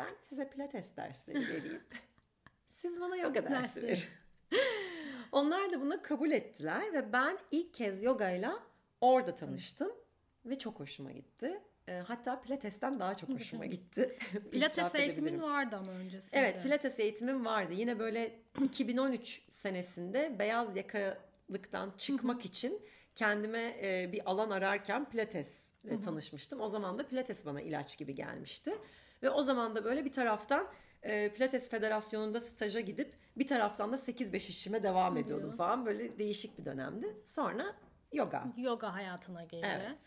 ben size pilates dersleri vereyim. Siz bana yoga dersi verin. Onlar da buna kabul ettiler ve ben ilk kez yogayla orada tanıştım ve çok hoşuma gitti. E, Hatta pilatesten daha çok hoşuma gitti. Pilates eğitimin vardı ama öncesinde. Evet pilates eğitimim vardı. Yine böyle 2013 senesinde beyaz yakalıktan çıkmak için kendime e, bir alan ararken pilatesle tanışmıştım. O zaman da pilates bana ilaç gibi gelmişti. Ve o zaman da böyle bir taraftan e, Pilates Federasyonu'nda staja gidip bir taraftan da 8-5 işime devam ediyordum falan. Böyle değişik bir dönemdi. Sonra yoga. Yoga hayatına girdi. Evet.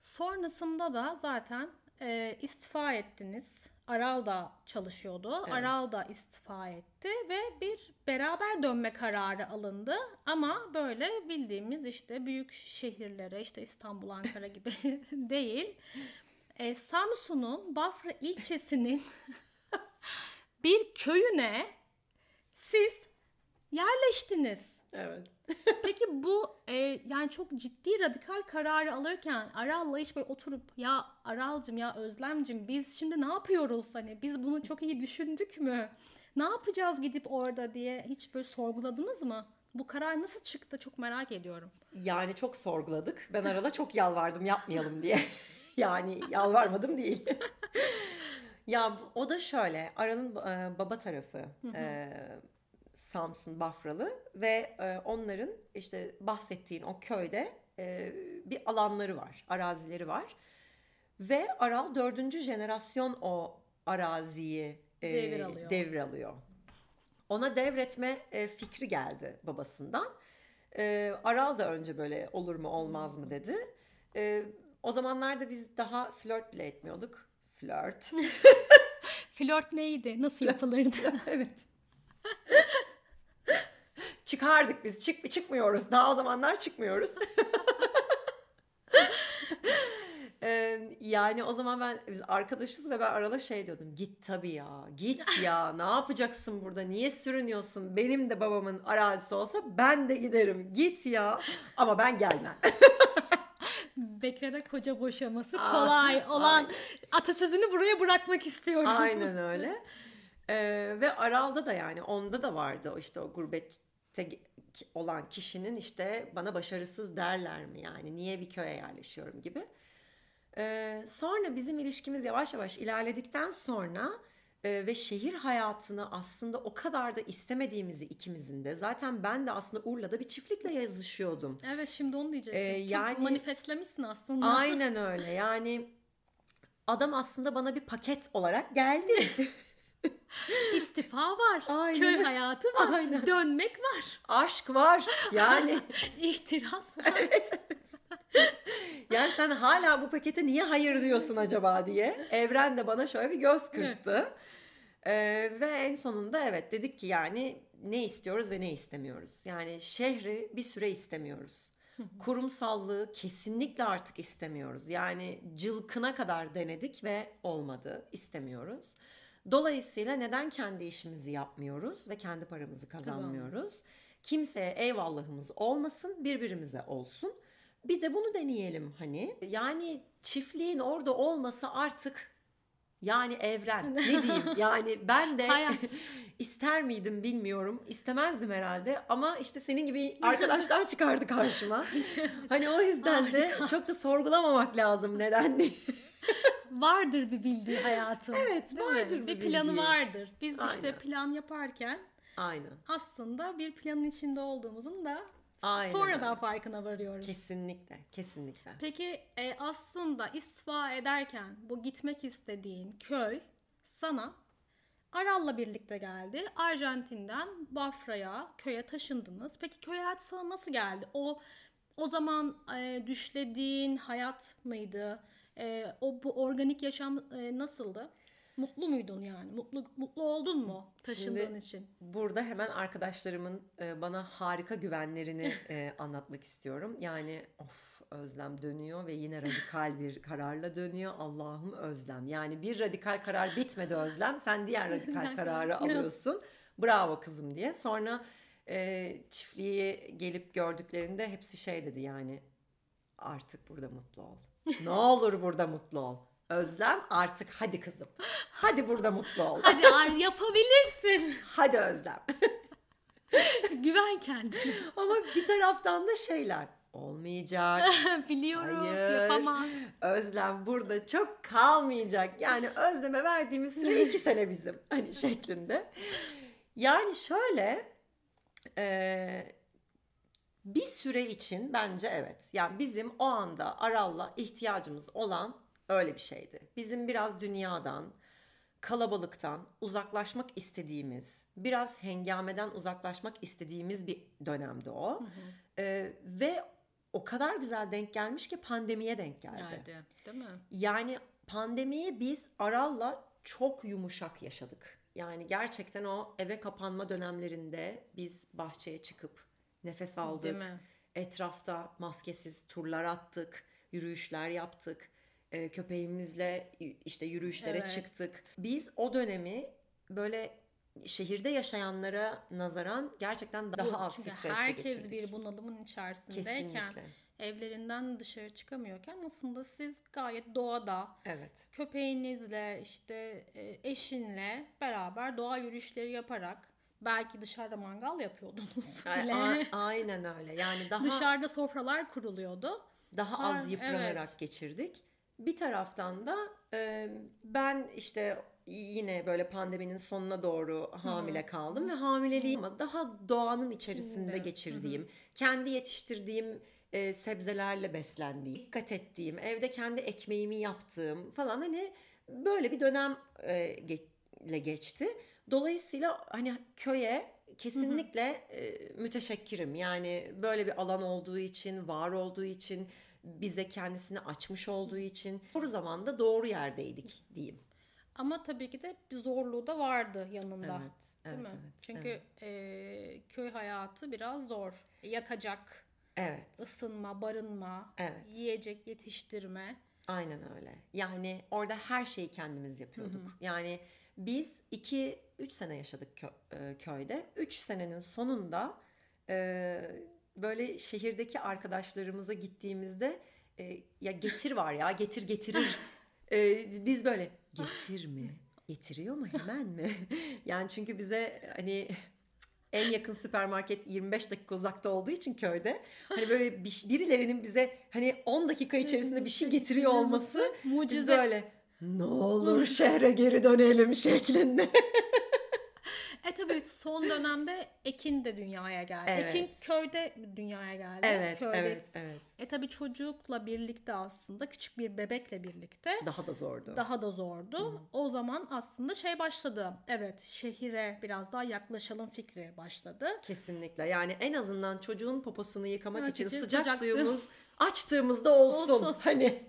Sonrasında da zaten e, istifa ettiniz. Aral da çalışıyordu. Evet. Aral da istifa etti ve bir beraber dönme kararı alındı. Ama böyle bildiğimiz işte büyük şehirlere işte İstanbul, Ankara gibi değil. E, Samsun'un Bafra ilçesinin bir köyüne siz yerleştiniz. Evet. Peki bu e, yani çok ciddi radikal kararı alırken Aral'la hiç böyle oturup ya Aral'cım ya Özlem'cim biz şimdi ne yapıyoruz hani biz bunu çok iyi düşündük mü? Ne yapacağız gidip orada diye hiç böyle sorguladınız mı? Bu karar nasıl çıktı çok merak ediyorum. Yani çok sorguladık. Ben arada çok yalvardım yapmayalım diye. yani yalvarmadım değil. ya o da şöyle. Ara'nın e, baba tarafı e, Samsun Bafralı ve e, onların işte bahsettiğin o köyde e, bir alanları var, arazileri var. Ve Aral dördüncü jenerasyon o araziyi e, Devralıyor. devralıyor. Ona devretme e, fikri geldi babasından. E, Aral da önce böyle olur mu olmaz mı dedi. E, o zamanlarda biz daha flört bile etmiyorduk. Flört. Flört neydi? Nasıl yapılırdı? evet. Çıkardık biz. Çık çıkmıyoruz. Daha o zamanlar çıkmıyoruz. Yani o zaman ben biz arkadaşız ve ben arada şey diyordum. Git tabii ya. Git ya. ne yapacaksın burada? Niye sürünüyorsun? Benim de babamın arazisi olsa ben de giderim. Git ya. Ama ben gelmem. Bekara koca boşaması kolay olan atasözünü buraya bırakmak istiyorum. Aynen öyle. Ee, ve Aral'da da yani onda da vardı işte o gurbette olan kişinin işte bana başarısız derler mi yani niye bir köye yerleşiyorum gibi. Ee, sonra bizim ilişkimiz yavaş yavaş ilerledikten sonra e, ve şehir hayatını aslında o kadar da istemediğimizi ikimizin de zaten ben de aslında Urla'da bir çiftlikle yazışıyordum. Evet şimdi onu diyecektim. Ee, Çok yani- manifestlemişsin aslında. Aynen öyle yani adam aslında bana bir paket olarak geldi. İstifa var. Aynen. Köy hayatı var. Aynen. Dönmek var. Aşk var yani. İhtiras var. Yani sen hala bu pakete niye hayır diyorsun acaba diye. Evren de bana şöyle bir göz kırptı. Ee, ve en sonunda evet dedik ki yani ne istiyoruz ve ne istemiyoruz. Yani şehri bir süre istemiyoruz. Kurumsallığı kesinlikle artık istemiyoruz. Yani cılkına kadar denedik ve olmadı. istemiyoruz. Dolayısıyla neden kendi işimizi yapmıyoruz ve kendi paramızı kazanmıyoruz? Kimseye eyvallahımız olmasın, birbirimize olsun. Bir de bunu deneyelim hani. Yani çiftliğin orada olması artık yani evren. Ne diyeyim? Yani ben de ister miydim bilmiyorum. İstemezdim herhalde ama işte senin gibi arkadaşlar çıkardı karşıma. Hani o yüzden de çok da sorgulamamak lazım neden diye. Vardır bir bildiği hayatın. Evet, Değil mi? vardır bir bir planı bildiği. vardır. Biz işte Aynen. plan yaparken Aynen. aslında bir planın içinde olduğumuzun da Aynen sonradan öyle. farkına varıyoruz. Kesinlikle, kesinlikle. Peki e, aslında istifa ederken bu gitmek istediğin köy sana Aral'la birlikte geldi. Arjantin'den Bafra'ya, köye taşındınız. Peki köy hayatı sana nasıl geldi? O o zaman e, düşlediğin hayat mıydı? E, o bu organik yaşam e, nasıldı? Mutlu muydun yani? Mutlu mutlu oldun mu taşındığın Şimdi- için? Burada hemen arkadaşlarımın e, bana harika güvenlerini e, anlatmak istiyorum. Yani of Özlem dönüyor ve yine radikal bir kararla dönüyor. Allah'ım Özlem. Yani bir radikal karar bitmedi Özlem. Sen diğer radikal kararı alıyorsun. Bravo kızım diye. Sonra e, çiftliği gelip gördüklerinde hepsi şey dedi yani artık burada mutlu ol. Ne olur burada mutlu ol. Özlem artık hadi kızım. Hadi burada mutlu ol. Hadi Ar yapabilirsin. Hadi Özlem. Güven kendine. Ama bir taraftan da şeyler olmayacak. Biliyoruz Hayır. yapamaz. Özlem burada çok kalmayacak. Yani Özlem'e verdiğimiz süre iki sene bizim. Hani şeklinde. Yani şöyle e, bir süre için bence evet. Yani bizim o anda Aral'la ihtiyacımız olan öyle bir şeydi. Bizim biraz dünyadan, kalabalıktan uzaklaşmak istediğimiz, biraz hengameden uzaklaşmak istediğimiz bir dönemdi o. E, ve o kadar güzel denk gelmiş ki pandemiye denk geldi. Geldi, değil mi? Yani Pandemiyi biz Aral'la çok yumuşak yaşadık. Yani gerçekten o eve kapanma dönemlerinde biz bahçeye çıkıp nefes aldık. Etrafta maskesiz turlar attık, yürüyüşler yaptık. Ee, köpeğimizle işte yürüyüşlere Evet. çıktık. Biz o dönemi böyle şehirde yaşayanlara nazaran gerçekten daha az Çünkü stresle herkes geçirdik. bir bunalımın içerisindeyken Kesinlikle. evlerinden dışarı çıkamıyorken aslında siz gayet doğada Evet. köpeğinizle işte e, eşinle beraber doğa yürüyüşleri yaparak belki dışarıda mangal yapıyordunuz bile. a- aynen öyle. Yani daha Dışarıda sofralar kuruluyordu. daha az yıpranarak evet. geçirdik. Bir taraftan da e, ben işte yine böyle pandeminin sonuna doğru hamile kaldım ve hamileliğim ama daha doğanın içerisinde Hı. geçirdiğim, kendi yetiştirdiğim e, sebzelerle beslendiğim, dikkat ettiğim, evde kendi ekmeğimi yaptığım falan hani böyle bir dönem e, ge- ile geçti. Dolayısıyla hani köye kesinlikle e, müteşekkirim. Yani böyle bir alan olduğu için, var olduğu için, bize kendisini açmış olduğu için doğru zamanda doğru yerdeydik diyeyim. Ama tabii ki de bir zorluğu da vardı yanında. Evet, Değil evet, mi? evet. Çünkü evet. e, köy hayatı biraz zor. Yakacak, evet, ısınma, barınma, Evet. yiyecek yetiştirme. aynen öyle. Yani orada her şeyi kendimiz yapıyorduk. Yani biz 2-3 sene yaşadık e, köyde. 3 senenin sonunda e, böyle şehirdeki arkadaşlarımıza gittiğimizde e, ya getir var ya getir getirir. E, biz böyle getir mi? Getiriyor mu hemen mi? yani çünkü bize hani en yakın süpermarket 25 dakika uzakta olduğu için köyde hani böyle bir, birilerinin bize hani 10 dakika içerisinde bir şey getiriyor olması biz Mucize. böyle ne olur şehre geri dönelim şeklinde. E tabii son dönemde Ekin de dünyaya geldi. Evet. Ekin köyde dünyaya geldi. evet, Köyde. evet, evet. E tabii çocukla birlikte aslında küçük bir bebekle birlikte Daha da zordu. daha da zordu. O zaman aslında şey başladı. Evet şehire biraz daha yaklaşalım fikri başladı. Kesinlikle. Yani en azından çocuğun poposunu yıkamak Evet, için sıcak, sıcak su. suyumuz açtığımızda olsun. Olsun. Hani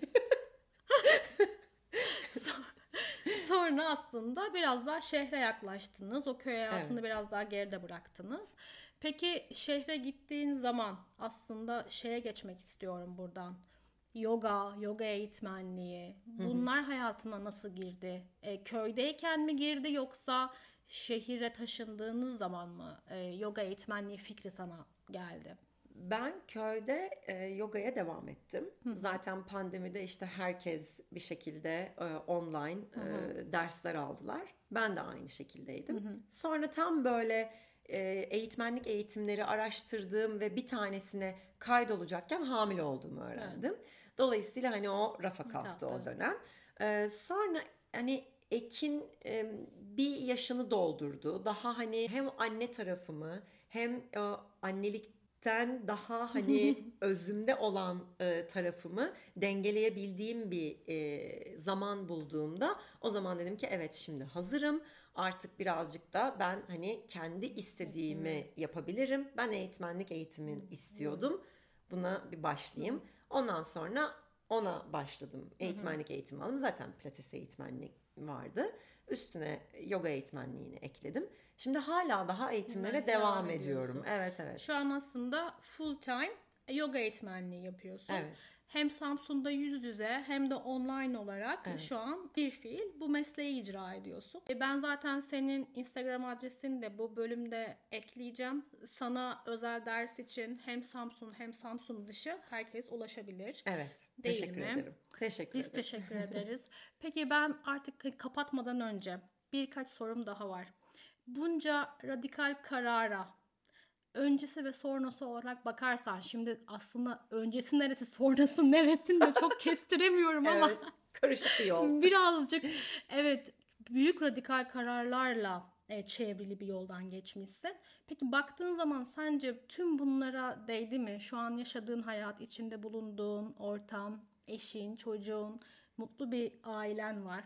Sonra aslında biraz daha şehre yaklaştınız. O köy hayatını biraz daha geride bıraktınız. Peki şehre gittiğin zaman aslında şeye geçmek istiyorum buradan. Yoga, yoga eğitmenliği. Bunlar hayatına nasıl girdi? E, köydeyken mi girdi yoksa şehire taşındığınız zaman mı e, yoga eğitmenliği fikri sana geldi? Ben köyde e, yogaya devam ettim. Zaten pandemide işte herkes bir şekilde e, online e, dersler aldılar. Ben de aynı şekildeydim. Sonra tam böyle e, eğitmenlik eğitimleri araştırdığım ve bir tanesine kaydolacakken hamile olduğumu öğrendim. Dolayısıyla hani o rafa kalktı o dönem. E, sonra hani Ekin e, bir yaşını doldurdu. Daha hani hem anne tarafımı hem e, annelikten daha hani özümde olan e, tarafımı dengeleyebildiğim bir e, zaman bulduğumda o zaman dedim ki evet şimdi hazırım. Artık birazcık da ben hani kendi istediğimi yapabilirim. Ben eğitmenlik eğitimin istiyordum. Buna bir başlayayım. Ondan sonra ona başladım. Eğitmenlik eğitimi aldım. Zaten pilates eğitmenlik vardı. Üstüne yoga eğitmenliğini ekledim. Şimdi hala daha eğitimlere Devam devam ediyorum. Evet evet. Şu an aslında full time yoga eğitmenliği yapıyorsun. Evet. Hem Samsun'da yüz yüze hem de online olarak Evet. şu an bir fiil bu mesleği icra ediyorsun. E ben zaten senin Instagram adresini de bu bölümde ekleyeceğim. Sana özel ders için hem Samsun hem Samsun dışı herkes ulaşabilir. Evet. Değil teşekkür mi? ederim. Teşekkür Biz ederim. teşekkür ederiz. Peki ben artık kapatmadan önce birkaç sorum daha var. Bunca radikal karara öncesi ve sonrası olarak bakarsan şimdi aslında öncesi neresi sonrası neresini de çok kestiremiyorum ama Evet. Karışık bir yol. birazcık evet büyük radikal kararlarla e, çevrili bir yoldan geçmişsin. Peki baktığın zaman sence tüm bunlara değdi mi? Şu an yaşadığın hayat, içinde bulunduğun ortam, eşin, çocuğun, mutlu bir ailen var.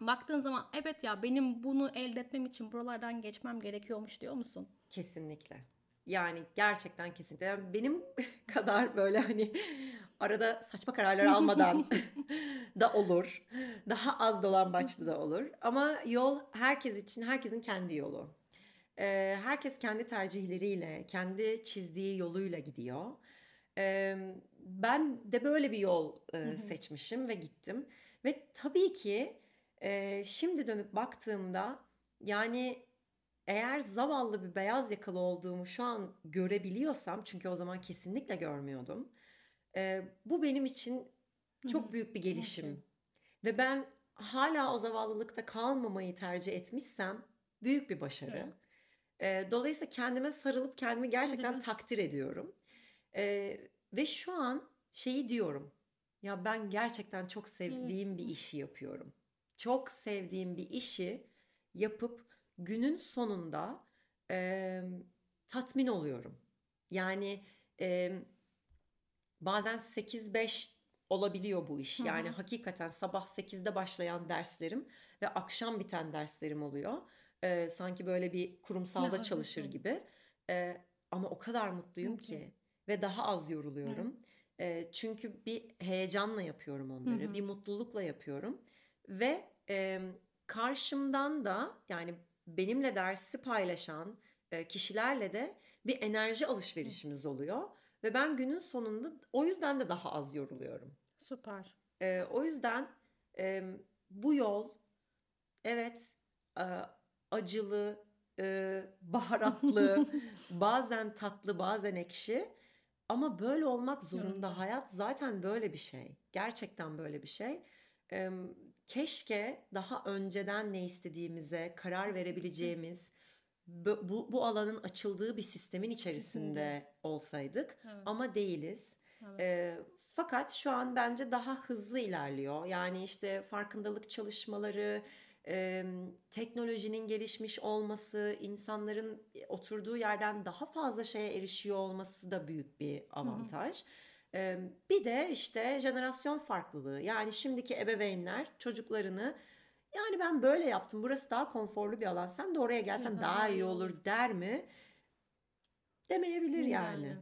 Baktığın zaman evet ya benim bunu elde etmem için buralardan geçmem gerekiyormuş diyor musun? Kesinlikle. Yani gerçekten kesinlikle. Benim kadar böyle hani arada saçma kararlar almadan da olur. Daha az dolan başlı da olur. Ama yol herkes için, herkesin kendi yolu. Ee, herkes kendi tercihleriyle, kendi çizdiği yoluyla gidiyor. Ee, ben de böyle bir yol e, seçmişim ve gittim. Ve tabii ki e, şimdi dönüp baktığımda yani eğer zavallı bir beyaz yakalı olduğumu şu an görebiliyorsam çünkü o zaman kesinlikle görmüyordum. e, bu benim için çok büyük bir gelişim. Ve ben hala o zavallılıkta kalmamayı tercih etmişsem büyük bir başarı. Evet. E, dolayısıyla kendime sarılıp kendimi gerçekten takdir ediyorum. E, ve şu an şeyi diyorum. Ya ben gerçekten çok sevdiğim bir işi yapıyorum. Çok sevdiğim bir işi yapıp günün sonunda e, tatmin oluyorum. Yani e, bazen 8-5 olabiliyor bu iş. Yani hakikaten sabah 8'de başlayan derslerim ve akşam biten derslerim oluyor. E, sanki böyle bir kurumsalda Ya, çalışır evet. gibi. E, ama o kadar mutluyum Hı hı. ki ve daha az yoruluyorum. E, çünkü bir heyecanla yapıyorum onları, hı. bir mutlulukla yapıyorum ve e, karşımdan da yani benimle dersi paylaşan e, kişilerle de bir enerji alışverişimiz oluyor ve ben günün sonunda o yüzden de daha az yoruluyorum. Süper. E, o yüzden e, bu yol evet e, acılı, e, baharatlı, bazen tatlı, bazen ekşi ama böyle olmak zorunda. Zorunda. Hayat zaten böyle bir şey. Gerçekten böyle bir şey. E, keşke daha önceden ne istediğimize karar verebileceğimiz bu, bu, bu alanın açıldığı bir sistemin içerisinde olsaydık Evet. ama değiliz. Evet. E, fakat şu an bence daha hızlı ilerliyor. Yani işte farkındalık çalışmaları, e, teknolojinin gelişmiş olması, insanların oturduğu yerden daha fazla şeye erişiyor olması da büyük bir avantaj. E, bir de işte jenerasyon farklılığı. Yani şimdiki ebeveynler çocuklarını yani ben böyle yaptım. Burası daha konforlu bir alan. Sen de oraya gelsen Güzel, daha iyi olur der mi? Demeyebilir yani. Yani.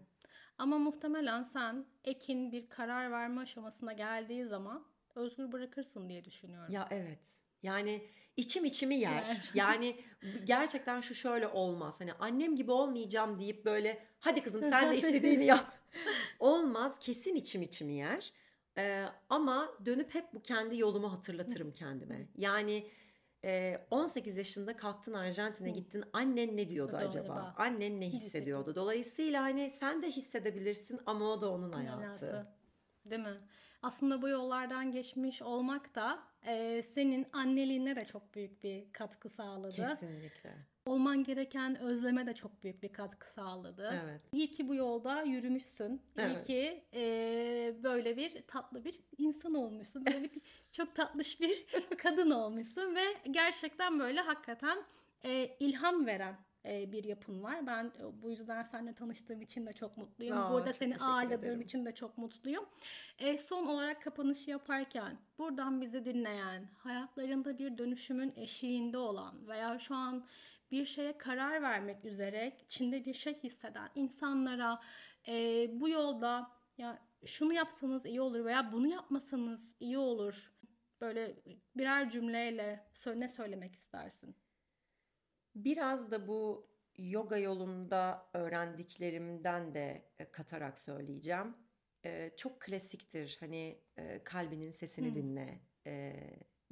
Ama muhtemelen sen Ekin bir karar verme aşamasına geldiği zaman özgür bırakırsın diye düşünüyorum. Ya evet. Yani içim içimi yer. Yer. Yani gerçekten şu şöyle olmaz. Hani annem gibi olmayacağım deyip böyle hadi kızım sen de istediğini yap. Olmaz. Kesin içim içimi yer. Ee, ama dönüp hep bu kendi yolumu hatırlatırım kendime. Yani e, 18 yaşında kalktın Arjantin'e gittin. Annen ne diyordu Acaba? acaba? Annen ne hissediyordu? Dolayısıyla hani sen de hissedebilirsin ama o da onun hayatı. Hayatı. Değil mi? Aslında bu yollardan geçmiş olmak da e, senin anneliğine de çok büyük bir katkı sağladı. Kesinlikle. Olman gereken özleme de çok büyük bir katkı sağladı. Evet. İyi ki bu yolda yürümüşsün. İyi Evet. ki e, böyle bir tatlı bir insan olmuşsun. Böyle bir çok tatlış bir kadın olmuşsun ve gerçekten böyle hakikaten e, ilham veren e, bir yapın var. Ben e, bu yüzden seninle tanıştığım için de çok mutluyum. Aa, Burada seni ağırladığım ederim. için de çok mutluyum. E, son olarak kapanışı yaparken buradan bizi dinleyen, hayatlarında bir dönüşümün eşiğinde olan veya şu an bir şeye karar vermek üzere içinde bir şey hisseden insanlara e, bu yolda ya şunu yapsanız iyi olur veya bunu yapmasanız iyi olur. Böyle birer cümleyle ne söylemek istersin? Biraz da bu yoga yolunda öğrendiklerimden de e, katarak söyleyeceğim. E, çok klasiktir hani e, kalbinin sesini Hı. dinle e,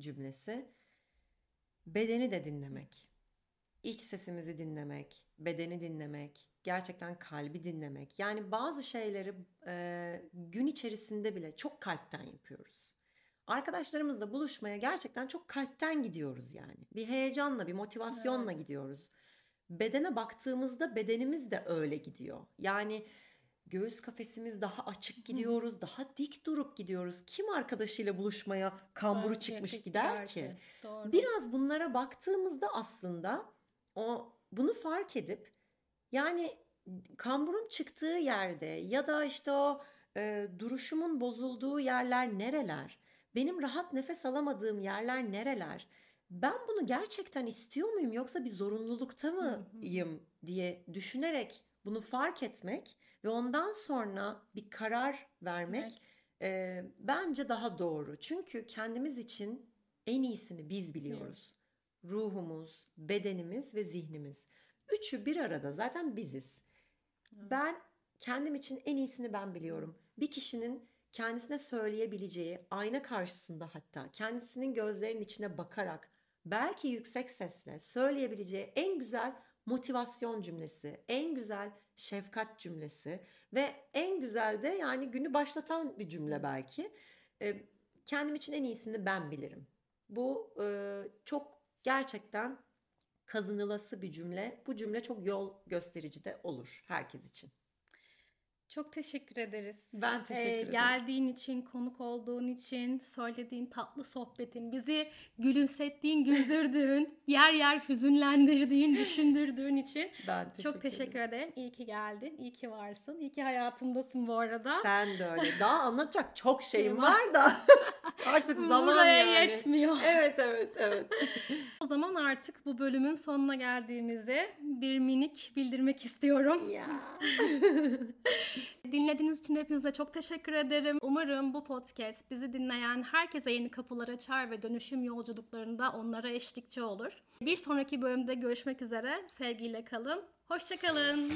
cümlesi. Bedeni de dinlemek, iç sesimizi dinlemek, bedeni dinlemek, gerçekten kalbi dinlemek. Yani bazı şeyleri e, gün içerisinde bile çok kalpten yapıyoruz. Arkadaşlarımızla buluşmaya gerçekten çok kalpten gidiyoruz yani. Bir heyecanla, bir motivasyonla gidiyoruz. Bedene baktığımızda bedenimiz de öyle gidiyor. Yani göğüs kafesimiz daha açık gidiyoruz, daha dik durup gidiyoruz. Kim arkadaşıyla buluşmaya kamburu Evet, çıkmış gider ki? Doğru. Biraz bunlara baktığımızda aslında o bunu fark edip yani kamburum çıktığı yerde ya da işte o e, duruşumun bozulduğu yerler nereler? Benim rahat nefes alamadığım yerler nereler? Ben bunu gerçekten istiyor muyum yoksa bir zorunlulukta mıyım diye düşünerek bunu fark etmek ve ondan sonra bir karar vermek Evet. Ee, bence daha doğru. Çünkü kendimiz için en iyisini biz biliyoruz. Ruhumuz, bedenimiz ve zihnimiz. Üçü bir arada zaten biziz. Ben kendim için en iyisini ben biliyorum. Bir kişinin kendisine söyleyebileceği ayna karşısında hatta kendisinin gözlerinin içine bakarak belki yüksek sesle söyleyebileceği en güzel motivasyon cümlesi, en güzel şefkat cümlesi ve en güzel de yani günü başlatan bir cümle belki. Kendim için en iyisini ben bilirim. Bu çok gerçekten kazanılası bir cümle. Bu cümle çok yol gösterici de olur herkes için. Çok teşekkür ederiz. Ben teşekkür Ee, ederim. geldiğin için, konuk olduğun için, söylediğin tatlı sohbetin, bizi gülümsettiğin, güldürdüğün, yer yer hüzünlendirdiğin, düşündürdüğün için Ben teşekkür çok teşekkür ederim. İyi ki geldin, iyi ki varsın, iyi ki hayatımdasın bu arada. Sen de öyle. Daha anlatacak çok şeyim var da artık zaman Buraya yani. yetmiyor. Evet evet evet. O zaman artık bu bölümün sonuna geldiğimizi bir minik bildirmek istiyorum. ya. Dinlediğiniz için hepinize çok teşekkür ederim. Umarım bu podcast bizi dinleyen herkese yeni kapılar açar ve dönüşüm yolculuklarında onlara eşlikçi olur. Bir sonraki bölümde görüşmek üzere. Sevgiyle kalın. Hoşçakalın.